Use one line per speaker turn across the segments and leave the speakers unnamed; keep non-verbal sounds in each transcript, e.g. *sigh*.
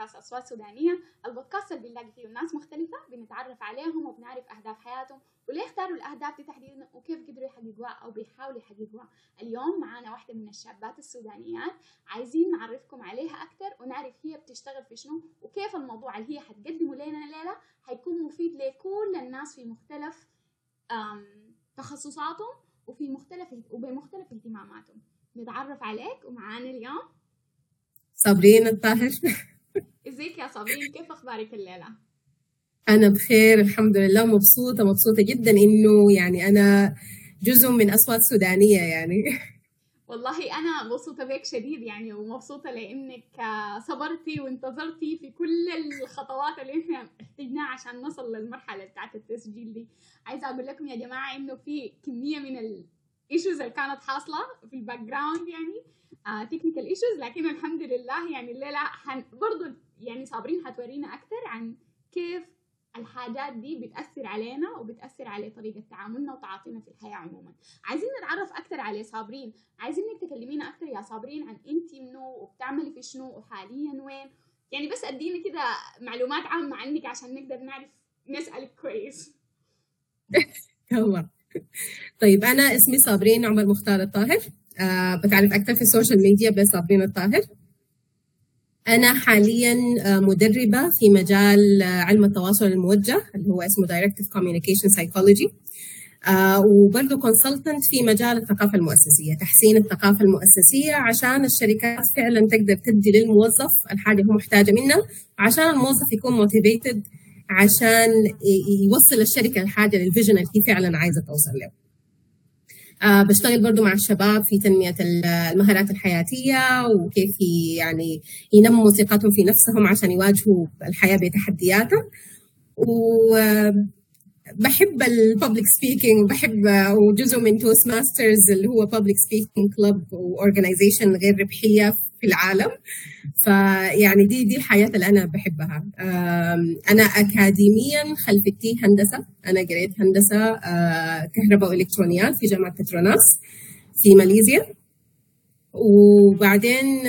بودكاست أصوات سودانية. البودكاست اللي بنلاقي فيه ناس مختلفة بنتعرف عليهم وبنعرف أهداف حياتهم وليه اختاروا الأهداف دي تحديدا وكيف قدروا يحققوها أو بيحاولوا يحققوها. اليوم معانا واحدة من الشابات السودانيات. عايزين نعرفكم عليها أكثر ونعرف هي بتشتغل في شنو وكيف الموضوع اللي هي حتقدمه لنا الليلة حيكون مفيد لكل الناس في مختلف تخصصاتهم وفي مختلف وبمختلف اهتماماتهم. نتعرف عليك ومعانا اليوم.
صابرين الطاهر.
إزيك يا صابرين كيف أخبارك الليلة؟
أنا بخير الحمد لله مبسوطة مبسوطة جدا إنه يعني أنا جزء من أصوات سودانية يعني.
والله أنا مبسوطة بك شديد يعني ومبسوطة لأنك صبرتي وانتظرتي في كل الخطوات اللي إحنا احتجناها عشان نصل للمرحلة بتاعت التسجيل دي. عايزة أقول لكم يا جماعة إنه في كمية من الايشوز اللي كانت حاصلة في ال background يعني technical uh, issues لكن الحمد لله يعني الليلة برضه يعني صابرين حتورينا أكثر عن كيف الحاجات دي بتأثر علينا وبتأثر على طريقة تعاملنا وتعاطينا في الحياة عموما. عايزين نتعرف أكثر على صابرين. عايزينك تكلمينا أكثر يا صابرين عن أنت منو وبتعملي في شنو وحاليا وين. يعني بس أدينا كده معلومات عامة عنك عشان نقدر نعرف نسألك كويس. *laughs*
تمام طيب أنا اسمي صابرين عمر مختار الطاهر. أه بتعرف أكثر في ال social media بصابرين الطاهر. أنا حاليا مدربة في مجال علم التواصل الموجه اللي هو اسمه Directive Communication Psychology. آه وبرضه consultant في مجال الثقافة المؤسسية تحسين الثقافة المؤسسية عشان الشركات فعلا تقدر تدي للموظف الحاجة هو محتاجة منها عشان الموظف يكون motivated عشان يوصل الشركة الحاجة لل vision اللي هي فعلا عايزة توصل له. آه بشتغل برضو مع الشباب في تنمية المهارات الحياتية وكيف يعني ينموا ثقتهم في نفسهم عشان يواجهوا الحياة بتحدياتها وبحب ال public speaking بحب وجزء من Toastmasters اللي هو public speaking club و organization غير ربحية. في العالم. فيعني دي دي الحياة اللي أنا بحبها. أنا أكاديميا خلفيتي هندسة. أنا قريت هندسة كهرباء وإلكترونيات في جامعة بتروناس في ماليزيا. وبعدين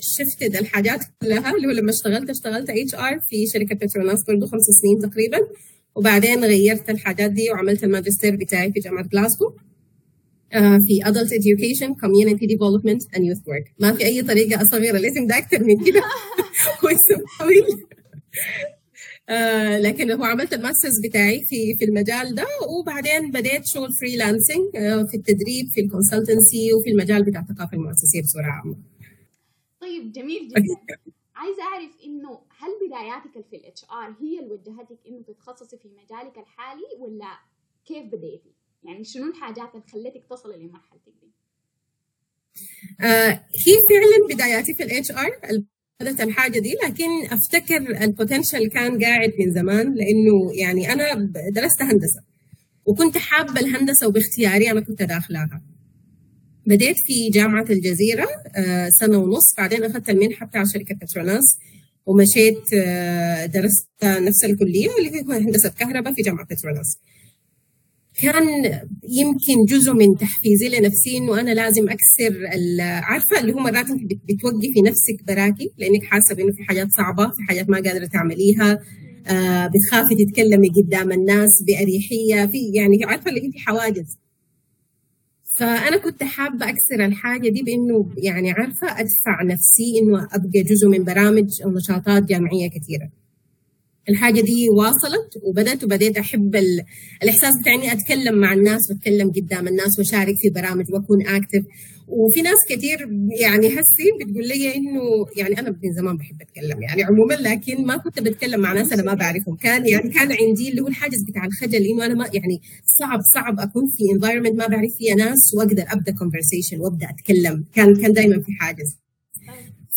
shifted الحاجات كلها اللي هو لما اشتغلت اشتغلت HR في شركة بتروناس برضه خمس سنين تقريبا. وبعدين غيرت الحاجات دي وعملت الماجستير بتاعي في جامعة جلاسكو في adult education community development and youth work. ما في أي طريقة اصغر الاسم ده أكثر من كده. *laughs* هو اسم طويل آه لكن هو عملت ال masters بتاعي في في المجال ده. وبعدين بديت شغل freelancing آه في التدريب في ال consultancy وفي المجال بتاع الثقافه المؤسسيه بصورة عامة.
طيب جميل جدا. عايزه أعرف إنه هل بداياتك في ال HR هي اللي وجهتك إنه تتخصصي في مجالك الحالي ولا كيف بديتي؟ يعني شنو الحاجات اللي خلتك تصلي لمرحلتك دي؟
آه هي فعلا بداياتي في ال HR بدأت الحاجة دي لكن أفتكر ال potential كان قاعد من زمان لأنه يعني أنا درست هندسة وكنت حابة الهندسة وباختياري أنا كنت داخلاها بديت في جامعة الجزيرة آه سنة ونص بعدين أخذت المنحة بتاع شركة بتروناس ومشيت آه درست نفس الكلية اللي هي هندسة كهرباء في جامعة بتروناس كان يمكن جزء من تحفيزي لنفسي إنه أنا لازم أكسر عارفة اللي هو مرات أنت بتوقفي نفسك براكي لأنك حاسة انه في حاجات صعبة في حاجات ما قادرة تعمليها آه بتخافي تتكلمي قدام الناس بأريحية في يعني عارفة اللي في حواجز. فأنا كنت حابة أكسر الحاجة دي بإنه يعني عارفة أدفع نفسي إنه أبقى جزء من برامج أو نشاطات جامعيه كثيرة. الحاجة دي واصلت وبدأت وبديت أحب الإحساس بتاع إني أتكلم مع الناس وأتكلم قدام الناس وأشارك في برامج وأكون active وفي ناس كثير يعني هسي بتقول لي إنه يعني أنا من زمان بحب أتكلم يعني عموما لكن ما كنت بتكلم مع ناس أنا ما بعرفهم. كان يعني كان عندي اللي هو الحاجز بتاع الخجل إنه أنا ما يعني صعب صعب أكون في environment ما بعرف فيها ناس وأقدر أبدأ conversation وأبدأ أتكلم. كان كان دائما في حاجز.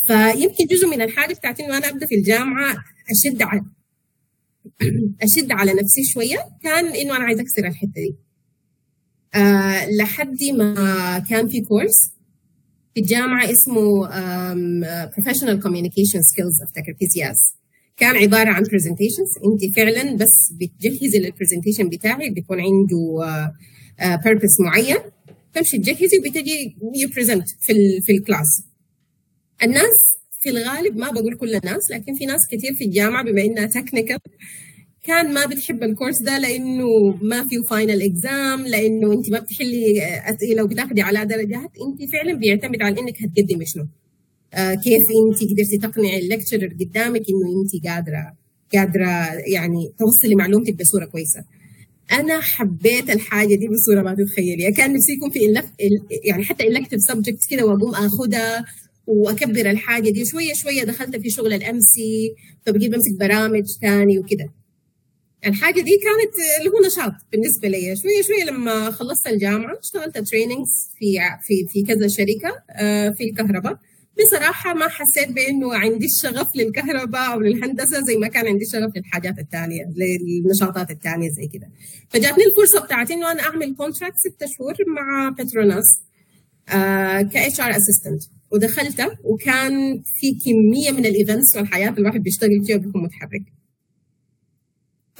فيمكن جزء من الحاجة بتاعتي إنه أنا أبدأ في الجامعة أشد على أشد على نفسي شوية كان إنه أنا عايزة أكسر الحتة دي. أه لحد ما كان في كورس في الجامعة اسمه Professional Communication Skills أفتكر PCS كان عبارة عن presentations أنت فعلا بس بتجهزي لل presentation بتاعك بيكون عنده purpose uh, uh, معين. تمشي تجهزي وبتجي you present في ال في الكلاس الناس في الغالب ما بقول كل الناس لكن في ناس كثير في الجامعة بما إنها technical كان ما بتحب الكورس ده لأنه ما فيه final exam لأنه أنت ما بتحلي أسئلة وبتاخدي على درجات. أنت فعلا بيعتمد على إنك هتقدمي شنو. آه كيف أنت قدرتي تقنعي ال lecturer قدامك إنه أنت قادرة قادرة يعني توصلي معلومتك بصورة كويسة. أنا حبيت الحاجة دي بصورة ما تتخيلي كان نفسي يكون في يعني حتى elective subject كده وأقوم اخذها وأكبر الحاجة دي. شوية شوية دخلت في شغل ال MC فبقيت بمسك برامج ثاني وكده. الحاجة دي كانت اللي هو نشاط بالنسبة لي. شوية شوية لما خلصت الجامعة اشتغلت trainings في في في كذا شركة آه، في الكهرباء. بصراحة ما حسيت بأنه عندي الشغف للكهرباء أو للهندسة زي ما كان عندي الشغف للحاجات الثانية للنشاطات الثانية زي كده فجاتني الفرصة بتاعتي إنه أنا أعمل contract ستة شهور مع بتروناس آه ك HR assistant ودخلت وكان في كمية من ال events والحاجات الواحد بيشتغل فيها بيكون متحرك.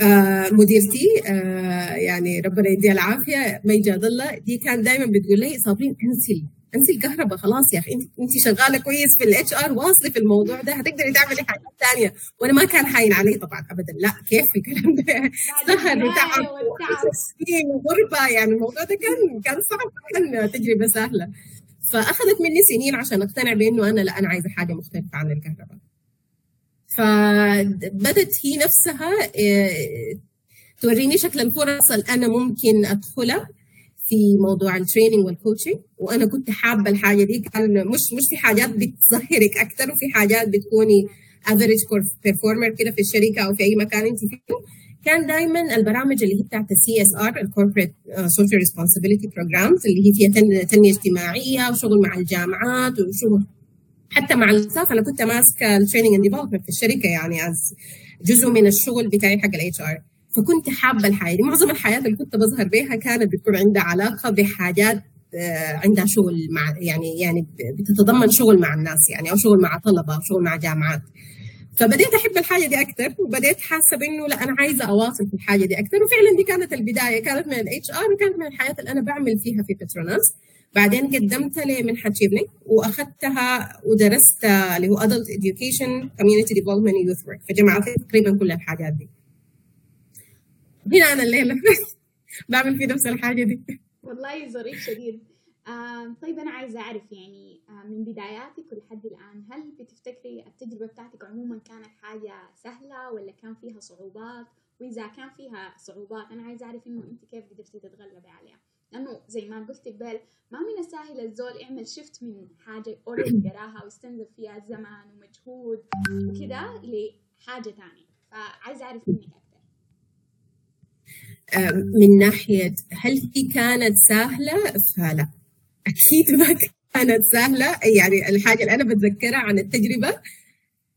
آه مديرتي آه يعني ربنا يديها العافية مي جاد الله دي كان دائما بتقول لي صابرين انسي انسي الكهرباء خلاص يا أخي انت انت شغالة كويس في ال HR واصلة في الموضوع ده هتقدري تعملي حاجات ثانية وأنا ما كان هاين علي طبعا ابدا. لا كيف الكلام ده؟ سهر وتعب وغربه يعني الموضوع ده كان كان صعب كان تجربة سهلة. فأخذت مني سنين عشان أقتنع بأنه أنا لا أنا عايزة حاجة مختلفة عن الكهرباء. فبدت هي نفسها آه، توريني شكل الفرص اللي أنا ممكن أدخلها في موضوع ال training وال coaching وأنا كنت حابة الحاجة دي كان مش مش في حاجات بتظهرك أكثر وفي حاجات بتكوني average performer كده في الشركة أو في أي مكان أنت فيه. كان دائما البرامج اللي هي بتاعت ال CSR ال corporate social responsibility programs اللي هي فيها تنمية اجتماعية وشغل مع الجامعات وشغل حتى مع ال staff أنا كنت ماسكة ال training and development في الشركة يعني as جزء من الشغل بتاعي حق ال HR فكنت حابة الحاجات دي. معظم الحاجات اللي كنت بظهر بها كانت بتكون عندها علاقة بحاجات آه، عندها شغل مع يعني يعني بتتضمن شغل مع الناس يعني أو شغل مع طلبة أو شغل مع جامعات. فبديت أحب الحاجة دي أكثر وبديت حاسة بإنه لا أنا عايزة اواصل في الحاجة دي أكثر وفعلا دي كانت البداية. كانت من ال HR وكانت من الحاجات اللي أنا بعمل فيها في بتروناس بعدين قدمت لمنحة تشيفنينج وأخذتها ودرست اللي هو adult education community development youth work. فجمعت تقريبا كل الحاجات دي. هنا أنا الليلة. *laughs* بعمل في نفس الحاجة دي.
والله ظريف شديد. آه طيب أنا عايزة أعرف يعني آه من بداياتك ولحد الآن هل بتفتكري التجربة بتاعتك عموما كانت حاجة سهلة ولا كان فيها صعوبات؟ وإذا كان فيها صعوبات أنا عايزة أعرف إنه أنت كيف قدرتي تتغلبي عليها؟ لأنه زي ما قلت قبل ما من السهل الزول يعمل شيفت من حاجة اوريدي قراها واستنزف فيها زمان ومجهود وكذا لحاجة ثانية فعايزه أعرف منك
أكثر من ناحية هل هي كانت سهلة؟ فلا. أكيد ما كانت سهلة. يعني الحاجة اللي أنا بتذكرها عن التجربة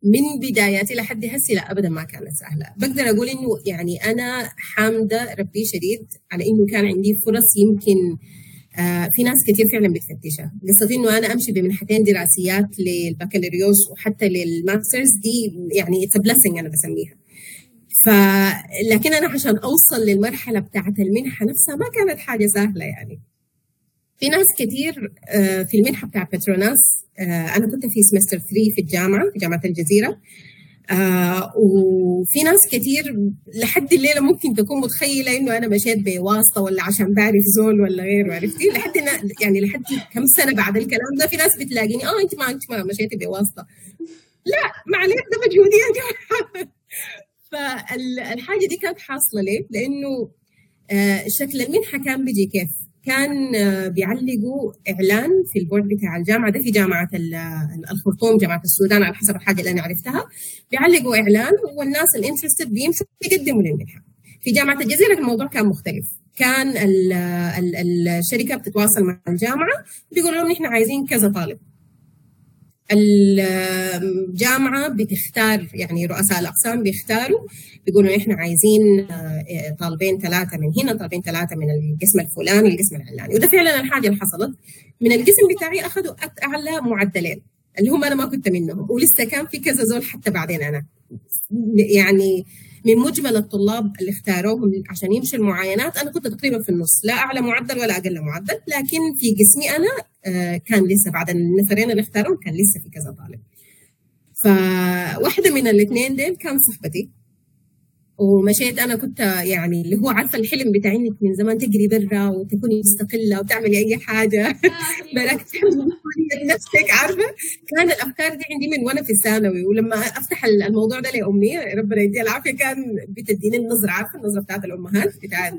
من بداياتي لحد هسه لا ابدا ما كانت سهلة. بقدر أقول إنه يعني أنا حامدة ربي شديد على إنه كان عندي فرص يمكن آه في ناس كثير فعلا بتفتشها قصة إنه أنا أمشي بمنحتين دراسيات للبكالوريوس وحتى لل masters دي يعني it's أنا بسميها. ف لكن أنا عشان أوصل للمرحلة بتاعت المنحة نفسها ما كانت حاجة سهلة يعني. في ناس كثير آه، في المنحة بتاع بتروناس آه، أنا كنت في سمستر 3 في الجامعة في جامعة الجزيرة آه وفي ناس كثير لحد الليلة ممكن تكون متخيلة إنه أنا مشيت بواسطة ولا عشان بعرف زول ولا غيره عرفتي لحد يعني لحد كم سنة بعد الكلام ده في ناس بتلاقيني آه أنت ما أنت ما مشيتي بواسطة لا معلش ده مجهودي يا *laughs* فالحاجة دي كانت حاصلة ليه؟ لأنه شكل المنحة كان بيجي كيف؟ كان آه، بيعلقوا إعلان في ال board بتاع الجامعة ده في جامعة الخرطوم جامعة السودان على حسب الحاجة اللي أنا عرفتها. بيعلقوا إعلان والناس ال interested بيمشوا يقدموا للمنحه في جامعة الجزيرة الموضوع كان مختلف. كان ال ال الشركة بتتواصل مع الجامعة بيقولوا لهم نحن عايزين كذا طالب. الجامعة بتختار يعني رؤساء الأقسام بيختاروا بيقولوا إحنا عايزين آه، طالبين ثلاثة من هنا طالبين ثلاثة من القسم الفلاني القسم العلاني. وده فعلا الحاجة اللي حصلت. من القسم بتاعي أخذوا اعلى معدلين اللي هم أنا ما كنت منهم ولسه كان في كذا زول حتى بعدين أنا. يعني من مجمل الطلاب اللي اختاروهم عشان يمشوا المعاينات. أنا كنت تقريبا في النص لا أعلى معدل ولا أقل معدل لكن في قسمي أنا آه، كان لسه بعد النفرين اللي اختارهم كان لسه في كذا طالب. فواحدة من الاثنين ديل كان صاحبتي ومشيت أنا كنت يعني اللي هو عارفة الحلم بتاع انك من زمان تجري برا وتكوني مستقلة وتعملي أي حاجة. *laughs* براك *laughs* نفسك عارفة؟ كان الأفكار دي عندي من وأنا في الثانوي ولما أفتح الموضوع ده لأمي ربنا يديها العافية كان بتديني النظرة عارفة؟ النظرة بتاعت الأمهات بتاعت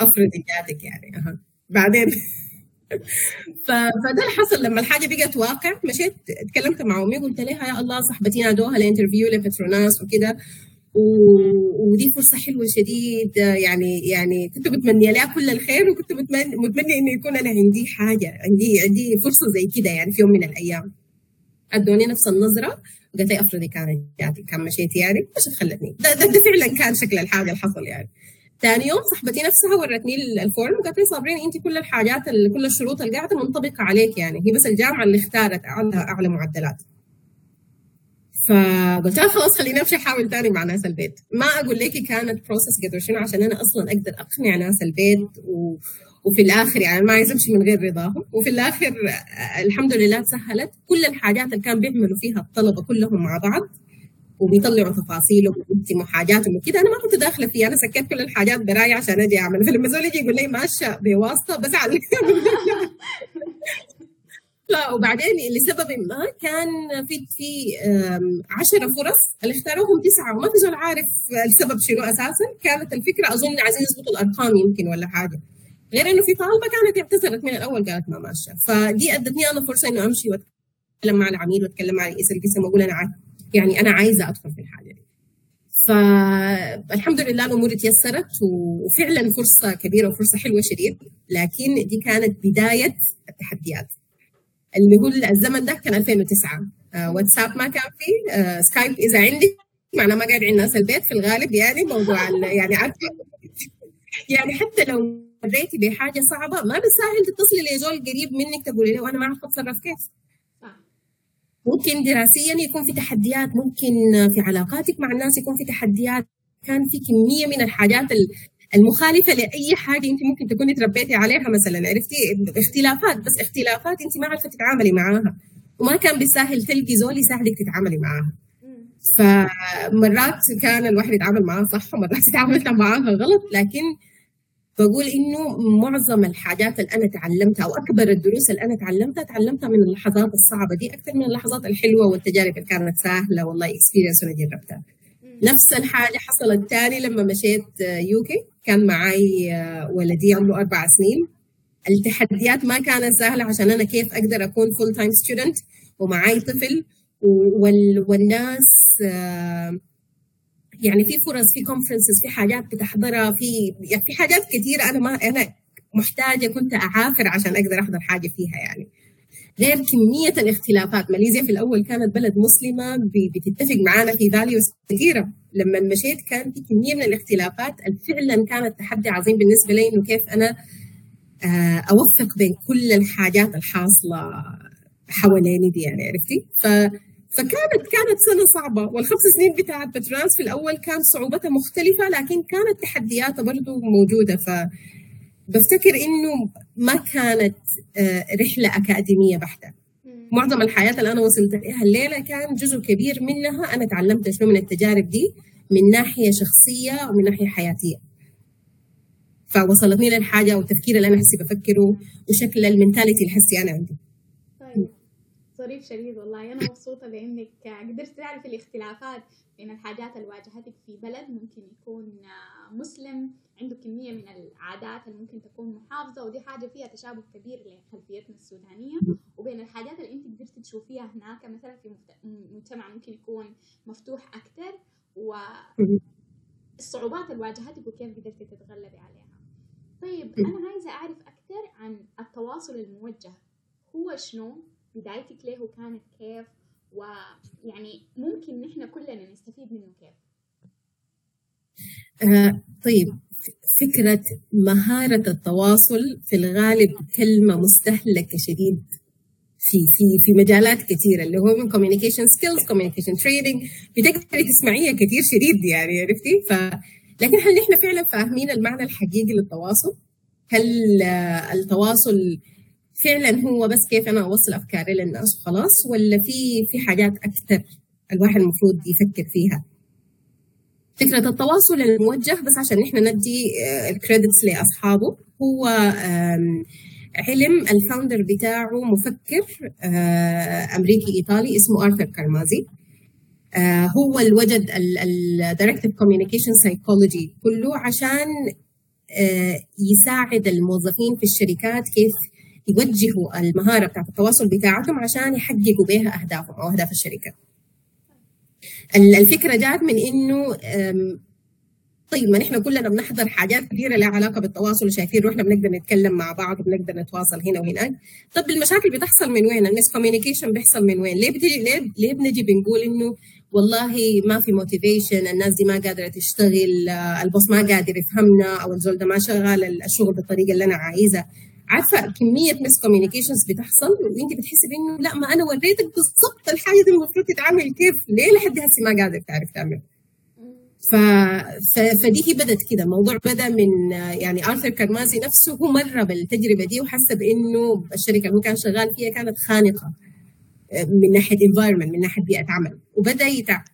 افرضي ذاتك يعني أها. بعدين *laughs* فده اللي حصل لما الحاجة بقت واقع. مشيت اتكلمت مع أمي قلت لها يا الله صاحبتي نادوها لإنترفيو لبتروناس وكده. ودي فرصة حلوة شديد. يعني يعني كنت بتمني لها كل الخير وكنت متمني متمني إنه يكون أنا عندي حاجة عندي عندي فرصة زي كده يعني في يوم من الأيام. أدوني نفس النظرة وقالت لي أفرضي كانت جاتي كان مشيت يعني مش خلتني. ده, ده, ده فعلا كان شكل الحاجة اللي حصل يعني. ثاني يوم صاحبتي نفسها ورتني ال form وقالت لي صابرين انت كل الحاجات كل الشروط اللي قاعدة منطبقة عليك يعني هي بس الجامعة اللي اختارت اعلى أعلى معدلات. فقلت لها خلاص خليني أمشي أحاول ثاني مع ناس البيت. ما أقول لك كانت process قدر شنو عشان أنا أصلا أقدر أقنع ناس البيت و... وفي الآخر يعني ما عايز امشي من غير رضاهم. وفي الآخر الحمد لله تسهلت. كل الحاجات اللي كان بيعملوا فيها الطلبة كلهم مع بعض وبيطلعوا تفاصيلهم وبيكتموا حاجاتهم وكده. أنا ما كنت داخلة فيها أنا سكت كل الحاجات براي عشان أجي أعمل. فلما زول يجي يقول لي ماشيه بواسطة بزعل. *laughs* لا وبعدين لسبب ما كان في في 10 فرص اللي اختاروهم تسعة وما في زول عارف السبب شنو أساسا. كانت الفكرة أظن عايزين يظبطوا الأرقام يمكن ولا حاجة. غير إنه في طالبة كانت اعتذرت من الأول قالت ما ماشية. فدي أدتني أنا فرصة إنه أمشي وأتكلم مع العميل وأتكلم مع رئيس القسم وأقول أنا يعني أنا عايزة أدخل في الحاجة دي. فالحمد لله الأمور تيسرت وفعلا فرصة كبيرة وفرصة حلوة شديد لكن دي كانت بداية التحديات. اللي هو الزمن ده كان 2009 آه واتساب ما كان فيه. آه سكايب إذا عندي. معناه ما قاعد عند ناس البيت في الغالب يعني موضوع يعني عارفه يعني حتى لو مريتي بحاجة صعبة ما بالساهل تتصلي لزول قريب منك تقولي له أنا ما اعرف أتصرف كيف. ممكن دراسيا يكون في تحديات ممكن في علاقاتك مع الناس يكون في تحديات. كان في كمية من الحاجات المخالفة لأي حاجة أنت ممكن تكوني تربيتي عليها مثلا. عرفتي؟ اختلافات بس اختلافات أنت ما عرفتي تتعاملي معاها. وما كان بالساهل تلقي زول يساعدك تتعاملي معاها. فمرات كان الواحد يتعامل معاها صح ومرات *laughs* يتعامل معاها غلط. لكن بقول إنه معظم الحاجات اللي أنا تعلمتها أو أكبر الدروس اللي أنا تعلمتها تعلمتها من اللحظات الصعبة دي أكثر من اللحظات الحلوة والتجارب اللي كانت سهلة. والله اكسبيرينس أنا جربتها. نفس الحاجة حصلت تاني لما مشيت UK. كان معي ولدي عمره أربع سنين. التحديات ما كانت سهلة عشان أنا كيف أقدر أكون full time student ومعي طفل والناس يعني في فرص في conferences في حاجات بتحضرها في يعني في حاجات كثيره أنا ما أنا محتاجة كنت أعافر عشان أقدر أحضر حاجة فيها يعني. غير كمية الاختلافات. ماليزيا في الأول كانت بلد مسلمة بتتفق معانا في values كثيرة. لما مشيت كان في كمية من الاختلافات. فعلا كانت تحدي عظيم بالنسبة لي إنه كيف أنا اوفق بين كل الحاجات الحاصلة حواليني دي يعني عرفتي؟ ف فكانت كانت سنة صعبة. والخمس سنين بتاعت بتروناس في الأول كان صعوبتها مختلفة لكن كانت تحدياتها برضو موجودة. ف بفتكر إنه ما كانت رحلة أكاديمية بحتة. معظم الحياة اللي أنا وصلت لها الليلة كان جزء كبير منها أنا تعلمت شنو من التجارب دي من ناحية شخصية ومن ناحية حياتية. فوصلتني للحاجة والتفكير اللي أنا حسي بفكره وشكل المنتاليتي اللي حسي أنا عندي.
ظريف شديد والله. أنا مبسوطة بإنك قدرت تعرف الاختلافات بين الحاجات اللي واجهتك في بلد ممكن يكون مسلم عنده كمية من العادات اللي ممكن تكون محافظة ودي حاجة فيها تشابه كبير لخلفيتنا السودانية. وبين الحاجات اللي أنت قدرت تشوفيها هناك مثلا في مجتمع ممكن يكون مفتوح أكثر والصعوبات اللي واجهتك وكيف قدرتي تتغلبي عليها. طيب أنا عايزة أعرف أكثر عن التواصل الموجه. هو شنو بدايتك له كانت كيف؟ ويعني ممكن نحن كلنا نستفيد منه كيف؟
آه طيب. فكرة مهارة التواصل في الغالب كلمة مستهلكة شديد. في في في مجالات كثيرة اللي هو من communication skills communication trading بتقدري تسمعيها كثير شديد يعني عرفتي؟ ف لكن هل نحن فعلا فاهمين المعنى الحقيقي للتواصل؟ هل التواصل فعلا هو بس كيف أنا أوصل أفكاري للناس وخلاص ولا في في حاجات أكثر الواحد المفروض يفكر فيها؟ فكرة التواصل الموجه بس عشان نحن ندي ال credits لأصحابه هو علم ال founder بتاعه مفكر أمريكي إيطالي اسمه آرثر كارمازي هو اللي وجد ال directive communication psychology كله عشان يساعد الموظفين في الشركات كيف يوجهوا المهارة بتاعت التواصل بتاعتهم عشان يحققوا بها أهدافهم أو أهداف الشركة. الفكرة جات من إنه طيب ما نحن كلنا بنحضر حاجات كثيرة لها علاقة بالتواصل وشايفين روحنا بنقدر نتكلم مع بعض وبنقدر نتواصل هنا وهناك. طب المشاكل بتحصل من وين؟ ال miscommunication بيحصل من وين؟ ليه بتيجي ليه ليه بنجي بنقول إنه والله ما في motivation الناس دي ما قادرة تشتغل ال boss ما قادر يفهمنا أو الزول ده ما شغال الشغل بالطريقة اللي أنا عايزها عارفة كمية miscommunications بتحصل وانت بتحسي بإنه لا ما أنا وريتك بالضبط الحاجة دي المفروض تتعمل كيف ليه لحد هسه ما قادر تعرف تعمل؟ ف... ف... فدي هي بدت كده الموضوع بدأ من يعني آرثر كارمازي نفسه هو مر بالتجربة دي وحس بإنه الشركة اللي هو كان شغال فيها كانت خانقة من ناحية environment من ناحية بيئة عمل. وبدأ يتع...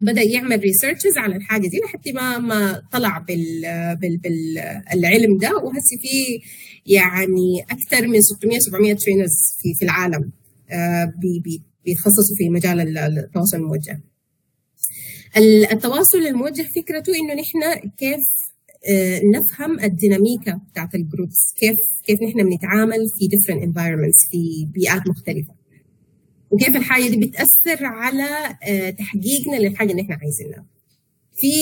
بدأ يعمل researches على الحاجة دي لحد ما ما طلع بال بال بالعلم ده وهسه في يعني أكثر من 600 700 trainers في في العالم بي بيتخصصوا في مجال التواصل الموجه. التواصل الموجه فكرته إنه نحن كيف نفهم الديناميكا بتاعت ال groups كيف كيف نحن بنتعامل في different environments في بيئات مختلفة. وكيف الحاجة دي بتأثر على تحقيقنا للحاجة اللي إحنا عايزينها. في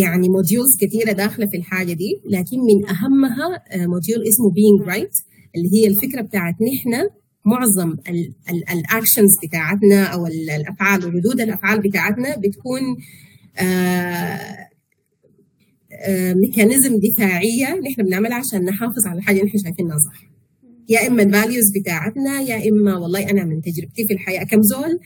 يعني modules كثيرة داخلة في الحاجة دي لكن من أهمها module اسمه being right اللي هي الفكرة بتاعت نحن معظم ال actions بتاعتنا أو الأفعال وردود الأفعال بتاعتنا بتكون mechanism دفاعية نحن بنعملها عشان نحافظ على الحاجة اللي نحن شايفينها صح. يا إما ال values بتاعتنا يا إما والله أنا من تجربتي في الحياة كم زول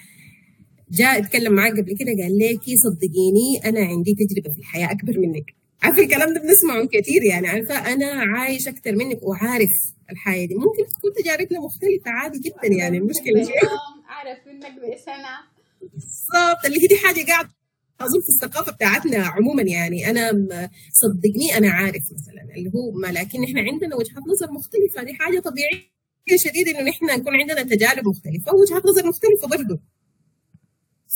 جاء اتكلم معك قبل كده قال لي صدقيني أنا عندي تجربة في الحياة أكبر منك. عارفه الكلام ده بنسمعه كثير يعني عارفة؟ أنا عايش أكثر منك وعارف الحياة دي. ممكن تكون تجاربنا مختلفة عادي جدا يعني المشكلة
اعرف منك بسنة.
بالضبط. اللي هي دي حاجة قاعدة أظن في الثقافة بتاعتنا عموما يعني. أنا صدقني أنا عارف مثلا اللي هو ما لكن إحنا عندنا وجهات نظر مختلفة. دي حاجة طبيعية شديد انه نحن نكون عندنا تجارب مختلفة ووجهات نظر مختلفة برضه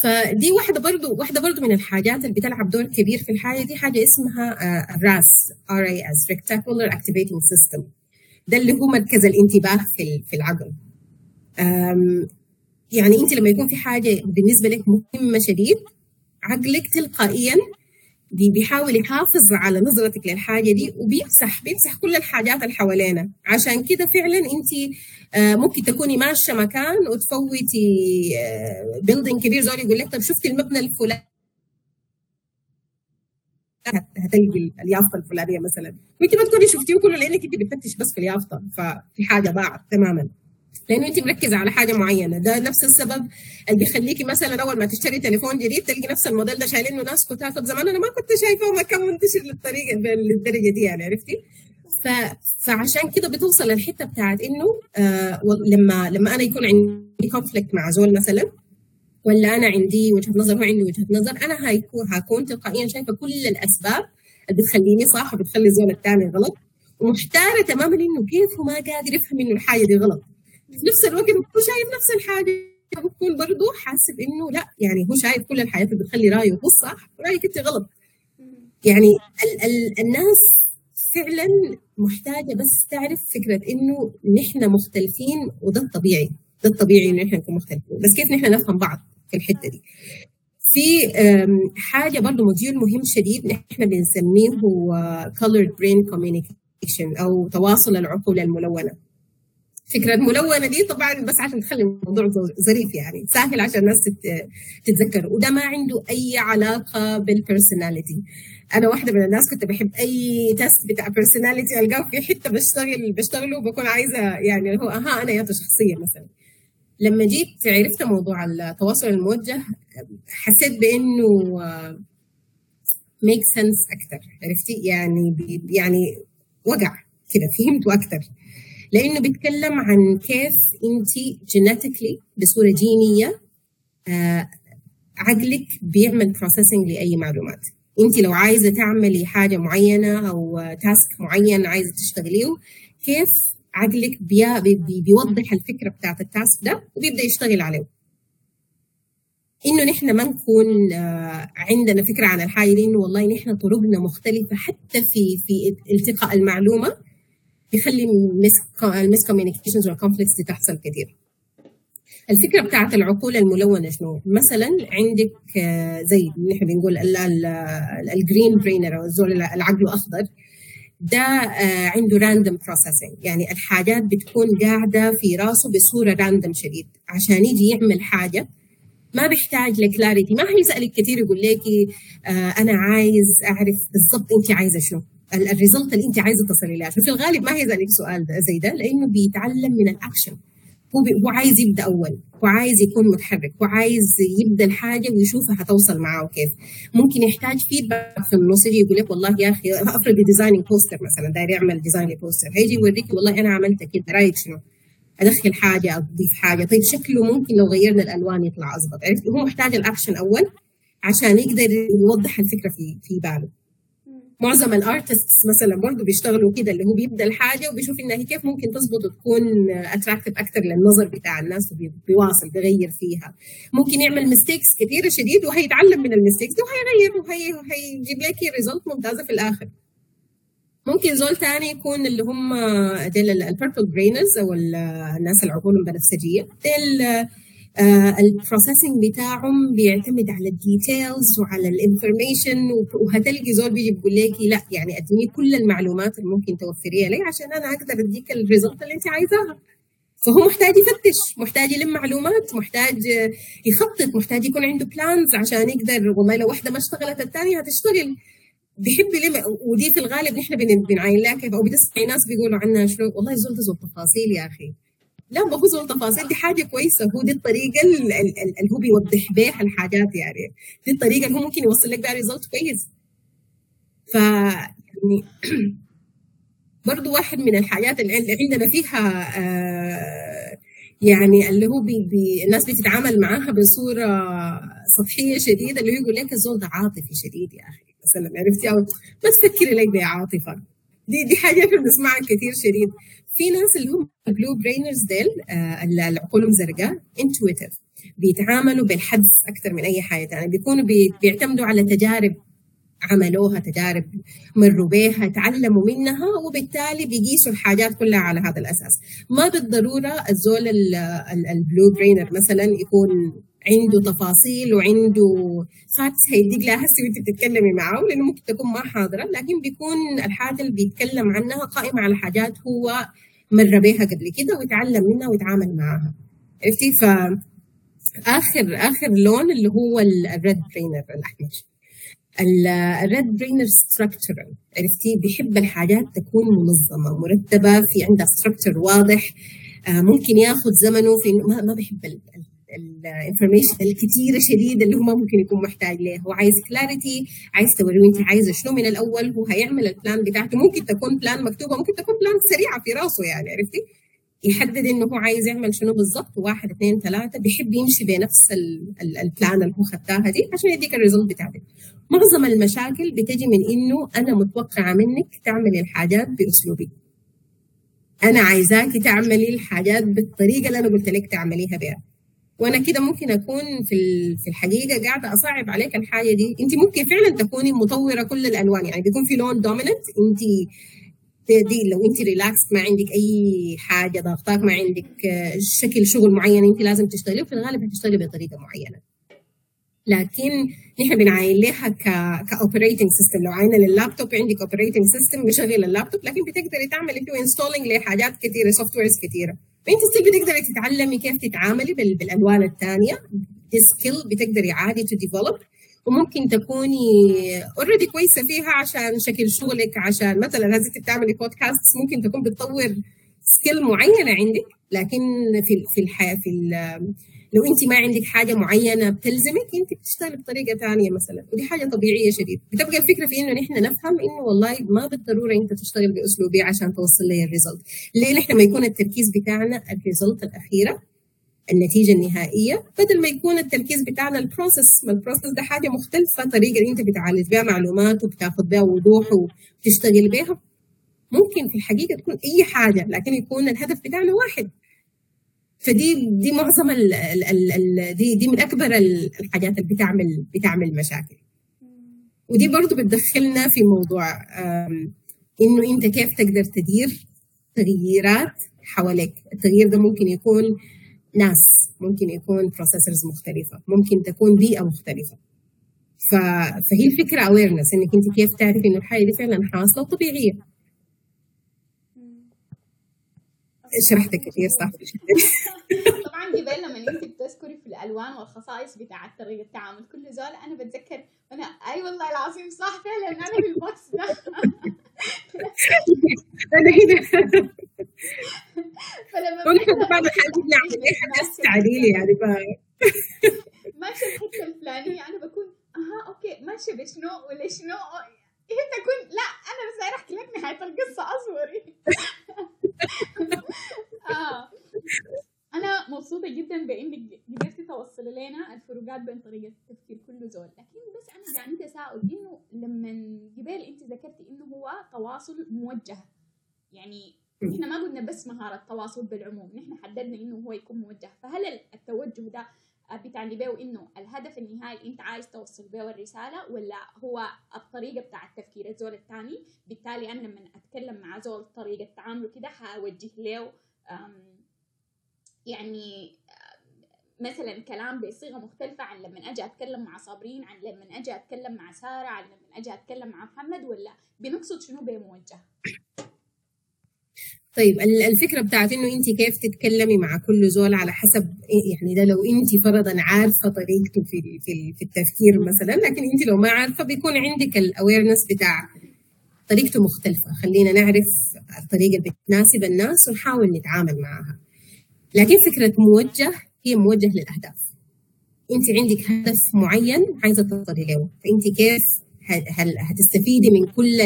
فدي واحدة برضه واحدة برضه من الحاجات اللي بتلعب دور كبير في الحاجة دي حاجة اسمها ال RAS R A S reticular activating system ده اللي هو مركز الانتباه في في العقل. يعني انت لما يكون في حاجة بالنسبة لك مهمة شديد عقلك تلقائيا بيحاول يحافظ على نظرتك للحاجة دي وبيمسح بيمسح كل الحاجات اللي حوالينا. عشان كده فعلا انت ممكن تكوني ماشية مكان وتفوتي building كبير زول يقول لك طب شفتي المبنى الفلاني؟ هتلقي اليافطة الفلانية مثلا. وانت ما تكوني شفتيه كله لأنك أنت بتفتش بس في اليافطة ففي حاجة ضاعت تماما. لأنه أنت مركزة على حاجة معينة. ده نفس السبب اللي بيخليكي مثلا أول ما تشتري تليفون جديد تلقي نفس الموديل ده شايلينه ناس كتار. طب زمان أنا ما كنت شايفة وما كان منتشر للطريقه للدرجة دي يعني عرفتي؟ ف... فعشان كده بتوصل الحته بتاعت إنه آه لما لما أنا يكون عندي conflict مع زول مثلا ولا أنا عندي وجهة نظر هو عنده وجهة نظر أنا هيكون هكون تلقائيا شايفة كل الأسباب اللي بتخليني صح وبتخلي الزول الثاني غلط ومحتارة تماما إنه كيف هو ما قادر يفهم إنه الحاجة دي غلط. في نفس الوقت هو شايف نفس الحاجة. بكون برضه حاسس إنه لا يعني هو شايف كل الحياة بتخلي رأيه هو صح ورايك أنت غلط. يعني ال ال الناس فعلا محتاجة بس تعرف فكرة إنه نحن مختلفين وده الطبيعي. ده الطبيعي إنه نحن نكون مختلفين. بس كيف نحن نفهم بعض في الحتة دي؟ في حاجة برضه module مهم شديد نحن بنسميه هو colored brain communication أو تواصل العقول الملونة. فكرة الملونة دي طبعا بس عشان تخلي الموضوع ظريف يعني. سهل عشان الناس تتذكر وده ما عنده أي علاقة بال personality أنا واحدة من الناس كنت بحب أي test بتاع personality ألقاه في حتة بشتغل بشتغله بكون عايزة يعني هو أها أنا ياتا شخصية مثلا. لما جيت عرفت موضوع التواصل الموجه حسيت بإنه make sense أكثر عرفتي؟ يعني يعني وقع كده فهمته أكثر لأنه بيتكلم عن كيف أنت genetically بصورة جينية آه عقلك بيعمل processing لأي معلومات. أنت لو عايزة تعملي حاجة معينة أو task معين عايزة تشتغليه كيف عقلك بي بي بيوضح الفكرة بتاعت ال task ده وبيبدأ يشتغل عليه. إنه نحن ما نكون عندنا فكرة عن الحاجة دي انه والله نحن طرقنا مختلفة حتى في في التقاط المعلومة بيخلي ال miscommunications وال conflicts تحصل كثير الفكرة بتاعت العقول الملونة شنو؟ مثلا عندك زي نحن بنقول ال green brainer أو الزول العقل اخضر ده عنده random processing يعني الحاجات بتكون قاعدة في راسه بصورة random شديد. عشان يجي يعمل حاجة ما بيحتاج ل clarity ما حيسألك كثير يقول لك آه أنا عايز أعرف بالضبط انت عايزة شنو. ال result اللي انت عايزة تصلي لها. في الغالب ما هيسالك سؤال زي ده لأنه بيتعلم من الأكشن. هو هو عايز يبدأ أول وعايز يكون متحرك وعايز يبدأ الحاجة ويشوفها هتوصل معاه كيف ممكن يحتاج feedback في النص يجي يقول لك والله يا أخي افرض designing poster مثلا داير يعمل design poster هيجي يوريك والله أنا عملت كده رأيك شنو؟ أدخل حاجة أضيف حاجة. طيب شكله ممكن لو غيرنا الألوان يطلع اظبط عرفت؟ هو محتاج الأكشن أول عشان يقدر يوضح الفكرة في في باله. معظم ال artists مثلا برضه بيشتغلوا كده اللي هو بيبدأ الحاجة وبيشوف إنها كيف ممكن تظبط وتكون attractive أكثر للنظر بتاع الناس وبيواصل بيغير فيها. ممكن يعمل mistakes كثيره شديد وهيتعلم من ال mistakes دي وهيغير وهيجيب لك result ممتازة في الآخر. ممكن زول تاني يكون اللي هم ديل ال purple brainers أو الناس العقول البنفسجيه ال processing بتاعهم بيعتمد على ال details وعلى ال information وهتلقي زول بيجي بيقول لك لا يعني أديني كل المعلومات اللي ممكن توفريها لي عشان أنا أقدر أديك ال result اللي أنت عايزاها فهو محتاج يفتش محتاج يلم معلومات محتاج يخطط محتاج يكون عنده plans عشان يقدر والله لو واحدة ما اشتغلت الثانية هتشتغل. بيحب لما ودي في الغالب نحن بنعاين لها كيف أو بتسمعي ناس بيقولوا عنها شنو والله زول ده زول تفاصيل يا أخي. لا ما هو زول تفاصيل. دي حاجة كويسة. هو دي الطريقة اللي هو بيوضح بيها الحاجات يعني. دي الطريقة اللي هو ممكن يوصل لك بها result كويس. ف يعني *clears throat* برضه واحد من الحاجات اللي عندنا فيها آه يعني اللي هو بي بي الناس بتتعامل معاها بصورة سطحية شديدة اللي هو يقول لك الزول ده عاطفي شديد يا أخي. مثلا عرفتي؟ أو ما تفكري لك بعاطفه دي دي حاجة بنسمعها كثير شديد. في ناس اللي هم ال blue brainers ديل آه اللي عقولهم زرقاء intuitive بيتعاملوا بالحدس أكثر من أي حاجة. ثانية بيكونوا بي بيعتمدوا على تجارب عملوها تجارب مروا بها تعلموا منها وبالتالي بيقيسوا الحاجات كلها على هذا الأساس. ما بالضرورة الزول ال blue brainer مثلا يكون عنده تفاصيل وعنده facts هيديك لها هسه وانت بتتكلمي معه لأنه ممكن تكون ما حاضرة لكن بيكون الحاجة اللي بيتكلم عنها قائمة على حاجات هو مر بها قبل كده ويتعلم منها ويتعامل معها عرفتي؟ ف آخر آخر لون اللي هو ال red brainer الأحمر. ال red brainer structural عرفتي؟ بيحب الحاجات تكون منظمة مرتبة في عندها structure واضح. ممكن ياخذ زمنه في ما, بيحب ال information الكثيره شديده اللي هو ممكن يكون محتاج ليه. هو عايز clarity عايز توريه انت عايزه شنو من الأول. هو هيعمل ال plan بتاعته. ممكن تكون plan مكتوبة ممكن تكون plan سريعة في راسه يعني عرفتي؟ يحدد إنه هو عايز يعمل شنو بالضبط. واحد اثنين ثلاثة. بيحب يمشي بنفس ال plan اللي هو ختاها دي عشان يديك ال result بتاعتك. معظم المشاكل بتجي من إنه أنا متوقعة منك تعملي الحاجات بأسلوبي. أنا عايزاكي تعملي الحاجات بالطريقة اللي أنا قلت لك تعمليها بها وأنا كده ممكن أكون في في الحقيقة قاعدة أصعب عليك الحاجة دي. أنت ممكن فعلا تكوني مطورة كل الألوان. يعني بيكون في لون dominant أنت دي لو أنت ريلاكس ما عندك أي حاجة ضاغطاك ما عندك شكل شغل معين أنت لازم تشتغليه في الغالب هتشتغلي بطريقة معينة. لكن نحن بنعاين لها ك ك operating system لو عاينة لللابتوب عندك operating system بشغل اللابتوب لكن بتقدري تعملي فيه installing لحاجات كثيره softwares كثيره فأنت still بتقدري تتعلمي كيف تتعاملي بالألوان الثانية. دي skill بتقدري عادي to develop وممكن تكوني already كويسة فيها عشان شكل شغلك عشان مثلا هذه بتعملي بودكاست ممكن تكون بتطور skill معينة عندك. لكن في في الحياة في لو انت ما عندك حاجة معينة بتلزمك انت بتشتغلي بطريقة ثانية مثلا ودي حاجة طبيعية شديد. بتبقى الفكرة في إنه نحن نفهم إنه والله ما بالضرورة أنت تشتغل بأسلوبي عشان توصل لي ال result. ليه؟ نحن ما يكون التركيز بتاعنا ال result الأخيرة النتيجة النهائية. بدل ما يكون التركيز بتاعنا ال process ما ال process ده حاجة مختلفة طريقة اللي أنت بتعالج بها معلومات وبتاخذ بها وضوح وبتشتغل بها ممكن في الحقيقة تكون أي حاجة لكن يكون الهدف بتاعنا واحد. فدي دي معظم ال ال ال ال دي دي من أكبر الحاجات اللي بتعمل بتعمل مشاكل. ودي برضو بتدخلنا في موضوع إنه أنت كيف تقدر تدير تغييرات حواليك. التغيير ده ممكن يكون ناس ممكن يكون processors مختلفة ممكن تكون بيئة مختلفة. فهي الفكرة awareness إنك أنت كيف تعرفي إنه الحاجة دي فعلا حاصلة وطبيعية. شرحت كثير صح. *laughs*
طبعا جبال لما انت بتذكري في الألوان والخصائص بتاعت طريقة التعامل كل زول أنا بتذكر أنا أي والله العظيم صح فعلا أنا في ال box ده. *laughs*
أنا هنا. فلما ونحن بعض الحاجات نعمل اي حاجة تعديلي يعني *laughs*
ماشي الحتة الفلانية أنا بكون أها okay ماشي بشنو ولا شنو هي تكون؟ لا أنا بس أحكي لك نهاية القصة أصبري. *laughs* آه. أنا مبسوطة جدا بإنك قدرتي توصلي لنا الفروقات بين طريقة تفكير كل زول. لكن بس أنا يعني تساؤل إنه لما قبل أنت ذكرتي إنه هو تواصل موجه. يعني إحنا ما قلنا بس مهارة تواصل بالعموم نحن حددنا إنه هو يكون موجه. فهل التوجه ده بتعني بيه انه الهدف النهائي أنت عايز توصل به الرسالة ولا هو الطريقة بتاع التفكير الزول الثاني بالتالي أنا لما أتكلم مع زول طريقة تعامله كده حوجه له يعني مثلا كلام بصيغة مختلفة عن لما أجي أتكلم مع صابرين عن لما أجي أتكلم مع سارة عن لما أجي أتكلم مع محمد ولا بنقصد شنو بموجه؟
طيب الفكرة بتاعت إنه انت كيف تتكلمي مع كل زول على حسب يعني ده لو انت فرضا عارفة طريقته في في التفكير مثلا لكن انت لو ما عارفة بيكون عندك الاويرنس بتاع طريقته مختلفة. خلينا نعرف الطريقة اللي بتناسب الناس ونحاول نتعامل معها. لكن فكرة موجه هي موجه للأهداف. انت عندك هدف معين عايزة توصلي له. فانت كيف هتستفيدي من كل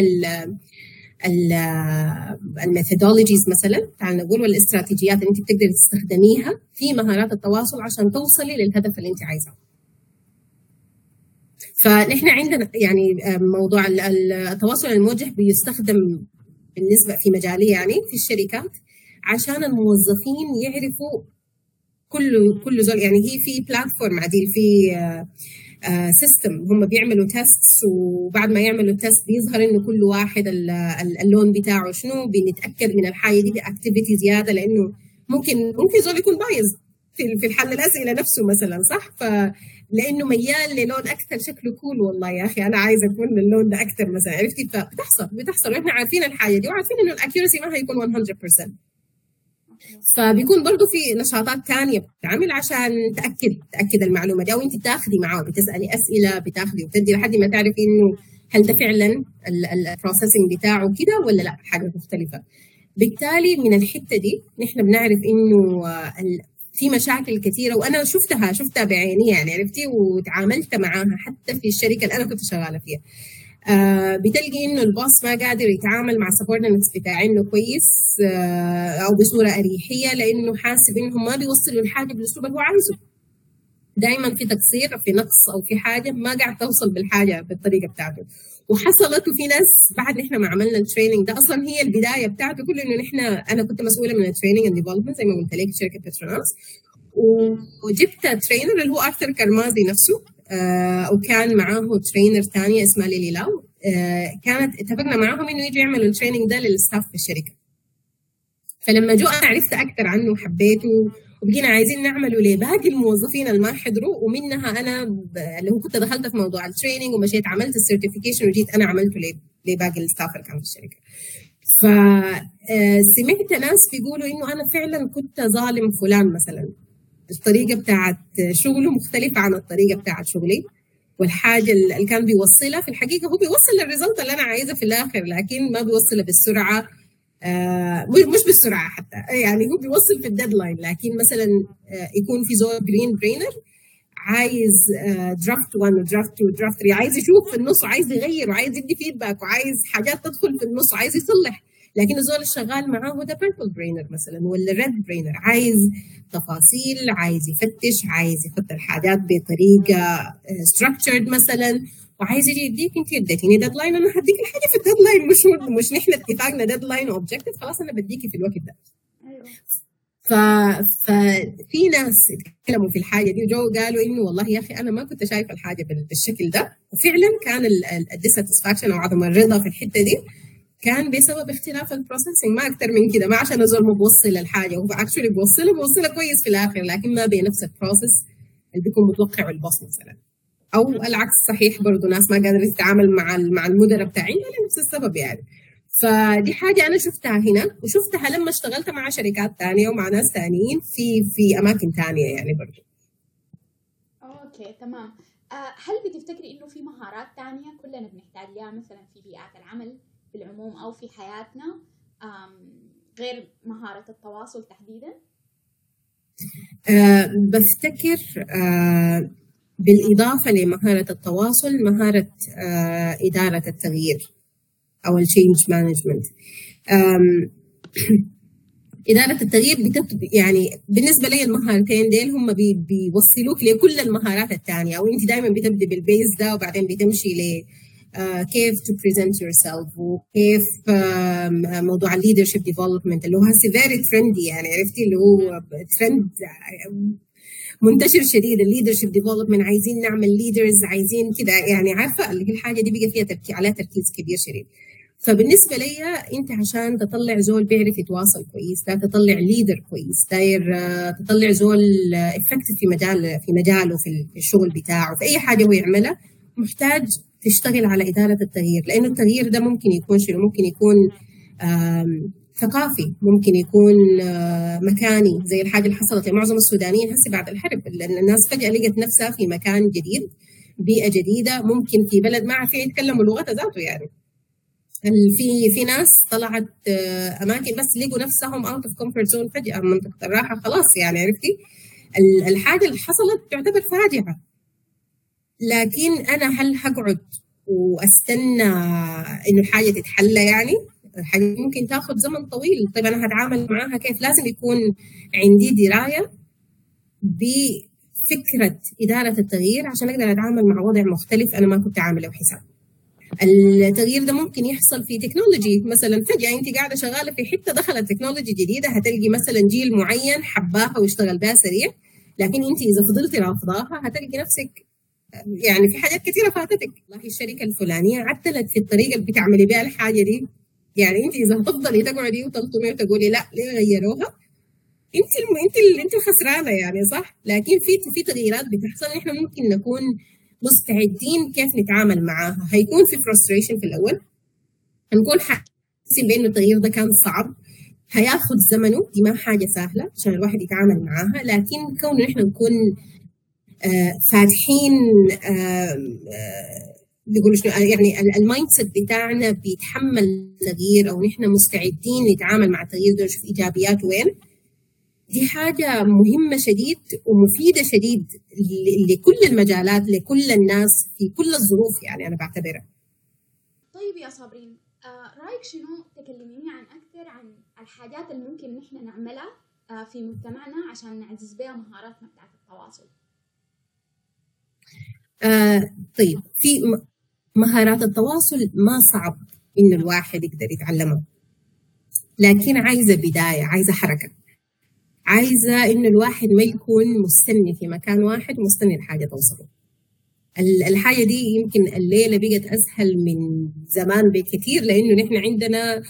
الميثودولوجيز مثلا تعال نقول والاستراتيجيات اللي انت بتقدري تستخدميها في مهارات التواصل عشان توصلي للهدف اللي انت عايزاه. فنحن عندنا يعني موضوع التواصل الموجه بيستخدم بالنسبة في مجالي يعني في الشركات عشان الموظفين يعرفوا كل كل زول. يعني هي في platform عديل في system آه، هم بيعملوا test وبعد ما يعملوا ال test بيظهر إنه كل واحد اللون بتاعه شنو بنتأكد من الحاجة دي ب activity زيادة لأنه ممكن ممكن زول يكون بايظ في في الحل الأسئلة نفسه مثلا صح؟ ف لأنه ميال للون أكثر شكله cool والله يا أخي أنا عايزة اكون اللون ده أكثر مثلا عرفتي؟ فبتحصل بتحصل وإحنا عارفين الحاجة دي وعارفين إنه ال accuracy ما هيكون 100% فبيكون برضه في نشاطات ثانية بتتعمل عشان تأكد تأكد المعلومة دي أو أنت تاخذي معاه بتسألي أسئلة بتاخذي وتدي لحد ما تعرفي إنه هل ده فعلا ال processing بتاعه كده ولا لأ حاجة مختلفة. بالتالي من الحتة دي نحن بنعرف إنه في مشاكل كثيره وأنا شفتها شفتها بعيني يعني عرفتي؟ وتعاملت معاها حتى في الشركة اللي أنا كنت شغالة فيها. آه بتلقي إنه ال boss ما قادر يتعامل مع subordinates بتاعينه كويس آه أو بصورة أريحية لأنه حاسب انهم ما بيوصلوا الحاجة بالأسلوب اللي هو عايزه. دائما في تقصير في نقص أو في حاجة ما قاعد توصل بالحاجة بالطريقة بتاعته. وحصلت وفي ناس بعد نحن ما عملنا ال training ده أصلا هي البداية بتاعته كله إنه نحن أنا كنت مسؤولة من ال training and development زي ما قلت لك شركة بتروناس وجبت trainer اللي هو ارثر كرمازي نفسه. وكان معاه trainer ثانية اسمها ليلي لاو. آه كانت اتفقنا معاهم إنه يجوا يعملوا ال training ده لل staff في الشركة. فلما جو أنا عرفت أكثر عنه وحبيته وبقينا عايزين نعمله لباقي الموظفين اللي ما حضروا ومنها أنا اللي هو كنت دخلت في موضوع ال training ومشيت عملت ال certification وجيت أنا عملته لباقي ال staff اللي كانوا في الشركة. فسمعت آه، ناس بيقولوا إنه أنا فعلا كنت ظالم فلان مثلا. الطريقة بتاعت شغله مختلفة عن الطريقة بتاعت شغلي. والحاجة اللي كان بيوصلها في الحقيقة هو بيوصل ال result اللي أنا عايزها في الآخر لكن ما بيوصلها بالسرعة آه مش بالسرعة حتى يعني هو بيوصل في ال deadline لكن مثلا آه يكون في زول green brainer عايز draft 1 و draft 2 و draft 3 عايز يشوف في النص وعايز يغير وعايز يدي feedback وعايز حاجات تدخل في النص وعايز يصلح لكن الزول الشغال معاه هو ده purple brainer مثلا ولا red brainer عايز تفاصيل عايز يفتش عايز يحط الحاجات بطريقة structured مثلا وعايز يجي يديك انت اديتيني deadline أنا هديك الحاجة في ال deadline مش مش نحن اتفقنا deadline و objective خلاص أنا بديكي في الوقت ده.
أيوه.
ف... ففي ناس اتكلموا في الحاجة دي وجو قالوا انه والله يا أخي أنا ما كنت شايفة الحاجة بالشكل ده. وفعلا كان ال dissatisfaction أو عدم الرضا في الحتة دي كان بسبب اختلاف ال processing ما أكثر من كده ما عشان الزول موصل الحاجة هو actually بيوصلها بيوصلها كويس في الآخر لكن ما بنفس ال process اللي بيكون متوقع ال boss مثلا. أو العكس صحيح برضه ناس ما قادرة تتعامل مع مع المدراء بتاعين لنفس السبب يعني. فدي حاجة أنا شفتها هنا وشفتها لما اشتغلت مع شركات تانية ومع ناس تانيين في في أماكن تانية يعني برضه
okay تمام. آه، هل بتفتكري إنه في مهارات تانية كلنا بنحتاج لها مثلا في بيئات العمل؟ بالعموم أو في حياتنا غير مهارة التواصل تحديدا؟
أه بفتكر أه بالإضافة لمهارة التواصل مهارة أه إدارة التغيير أو ال change management *clears throat* إدارة التغيير بتطب يعني بالنسبة لي المهارتين ديل هم بي بيوصلوك لكل المهارات الثانية أو أنت دائما بتبدي بال base ده وبعدين بتمشي ل آه، كيف to present yourself وكيف آم، موضوع leadership development اللي هو هسه very trendy يعني عرفتي؟ اللي هو ترند منتشر شديد ال leadership development عايزين نعمل leaders عايزين كده يعني عارفة؟ الحاجة دي بقى فيها تركيز عليها تركيز كبير شديد. فبالنسبة لي انت عشان تطلع زول بيعرف يتواصل كويس دا تطلع leader كويس داير آه، تطلع زول effective في مجال في مجاله في الشغل بتاعه في أي حاجة هو يعملها محتاج تشتغل على إدارة التغيير لأنه التغيير ده ممكن يكون شنو؟ ممكن يكون ثقافي ممكن يكون آه، مكاني زي الحاجة اللي حصلت. لمعظم السودانيين هسه بعد الحرب الناس فجأة لقت نفسها في مكان جديد بيئة جديدة ممكن في بلد ما عارفين يتكلموا لغتها ذاته يعني. في في ناس طلعت آه، أماكن بس لقوا نفسهم out of comfort zone فجأة منطقة الراحة خلاص يعني عرفتي؟ ال- الحاجة اللي حصلت تعتبر فاجعة. لكن أنا هل هقعد وأستنى إنه الحاجة تتحلى يعني؟ دي ممكن تاخذ زمن طويل. طيب أنا هتعامل معاها كيف؟ لازم يكون عندي دراية بفكرة إدارة التغيير عشان أقدر أتعامل مع وضع مختلف أنا ما كنت عاملة حساب التغيير ده ممكن يحصل في technology. مثلا فجأة أنت قاعدة شغالة في حتة دخلت technology جديدة هتلقي مثلا جيل معين حباها ويشتغل بها سريع. لكن أنت إذا فضلتي رافضاها هتلقي نفسك يعني في حاجات كثيرة فاتتك. والله الشركة الفلانية عدلت في الطريقة اللي بتعملي بها الحاجة دي. يعني أنت إذا هتفضلي تقعدي وتلطمي وتقولي لا ليه غيروها؟ انت الم... انت ال... انت الخسرانة يعني صح؟ لكن في في تغييرات بتحصل. إحنا ممكن نكون مستعدين كيف نتعامل معاها. هيكون في frustration في الأول. هنكون حاسين بانه التغيير ده كان صعب. هياخد زمنه. دي ما حاجة سهلة عشان الواحد يتعامل معاها. لكن كون إحنا نكون فاتحين بيقولوا شنو يعني ال- ال mindset بتاعنا بيتحمل التغيير أو نحن مستعدين نتعامل مع التغيير ده ونشوف إيجابياته وين. دي حاجة مهمة شديد ومفيدة شديد لكل المجالات لكل الناس في كل الظروف يعني أنا بعتبرها.
طيب يا صابرين آه رأيك شنو؟ تكلميني عن أكثر عن الحاجات اللي ممكن نحن نعملها آه في مجتمعنا عشان نعزز بها مهاراتنا بتاعت التواصل.
آه طيب في مهارات التواصل ما صعب إنه الواحد يقدر يتعلمها لكن عايزة بداية عايزة حركة. عايزة إنه الواحد ما يكون مستني في مكان واحد ومستني الحاجة توصله. ال- الحاجة دي يمكن الليلة بقت أسهل من زمان بكثير لأنه نحن عندنا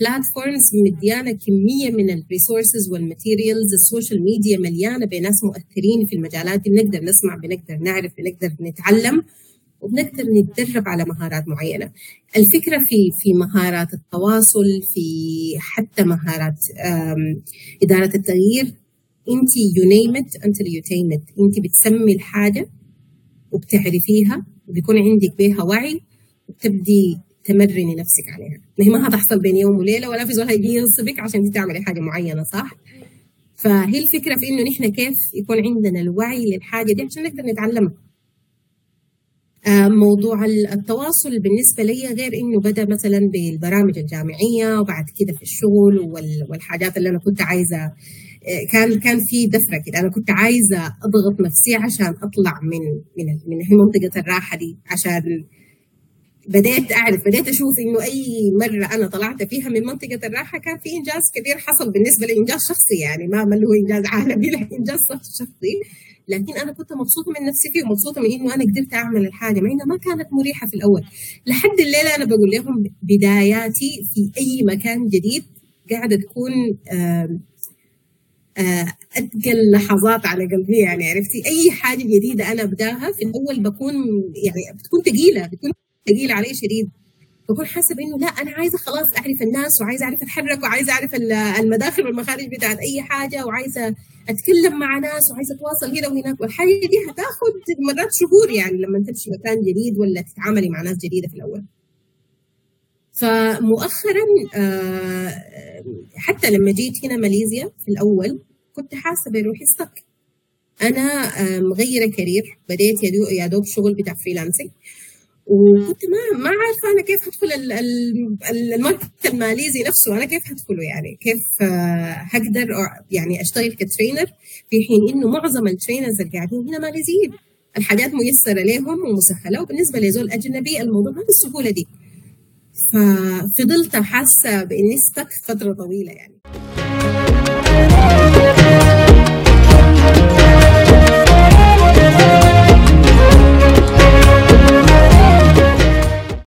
platforms مديانا كمية من ال resources وال materials ال social media مليانة بناس مؤثرين في المجالات دي. بنقدر نسمع بنقدر نعرف بنقدر نتعلم وبنقدر نتدرب على مهارات معينة. الفكرة في في مهارات التواصل في حتى مهارات إدارة التغيير. you name it until you tame it. أنت بتسمي الحاجة وبتعرفيها وبيكون عندك بيها وعي وبتبدي تمرني نفسك عليها. ما هي ما هتحصل بين يوم وليلة ولا في زول هيجي ينصبك عشان انت تعملي حاجة معينة صح؟ فهي الفكرة في إنه نحن كيف يكون عندنا الوعي للحاجة دي عشان نقدر نتعلمها. آه، موضوع التواصل بالنسبة لي غير إنه بدأ مثلا بالبرامج الجامعية وبعد كده في الشغل والحاجات اللي أنا كنت عايزة آه، كان كان في دفرة كده. أنا كنت عايزة أضغط نفسي عشان أطلع من من من منطقة الراحة دي عشان بديت أعرف بديت أشوف إنه أي مرة أنا طلعت فيها من منطقة الراحة كان في إنجاز كبير حصل بالنسبة لي انجاز شخصي يعني ما ما هو إنجاز عالمي *laughs* لا إنجاز شخصي. لكن أنا كنت مبسوطة من نفسي فيه ومبسوطة من إنه أنا قدرت أعمل الحاجة مع إنها ما كانت مريحة في الأول. لحد الليلة أنا بقول لهم بداياتي في أي مكان جديد قاعدة تكون آه أتقل لحظات على قلبي يعني عرفتي؟ أي حاجة جديدة أنا أبداها في الأول بكون يعني بتكون ثقيلة بتكون ثقيله علي شديد. بكون حاسة بإنه لا أنا عايزة خلاص أعرف الناس وعايزة أعرف أتحرك وعايزة أعرف المداخل والمخارج بتاعت أي حاجة وعايزة أتكلم مع ناس وعايزة أتواصل هنا وهناك. والحاجة دي هتاخد مرات شهور يعني لما تمشي مكان جديد ولا تتعاملي مع ناس جديدة في الأول. فمؤخرا آه، حتى لما جيت هنا ماليزيا في الأول كنت حاسة بروحي stuck أنا آه، مغيرة career بديت يا دوب شغل بتاع freelancing وكنت ما ما عارفة أنا كيف هدخل ال market الماليزي نفسه أنا كيف هدخله يعني؟ كيف آه، هقدر يعني أشتغل ك trainer في حين إنه معظم ال trainers اللي قاعدين هنا ماليزيين. الحاجات ميسرة لهم ومسهلة وبالنسبة لزول أجنبي الموضوع ما بالسهوله دي. ففضلت حاسة بإني استك فترة طويلة يعني.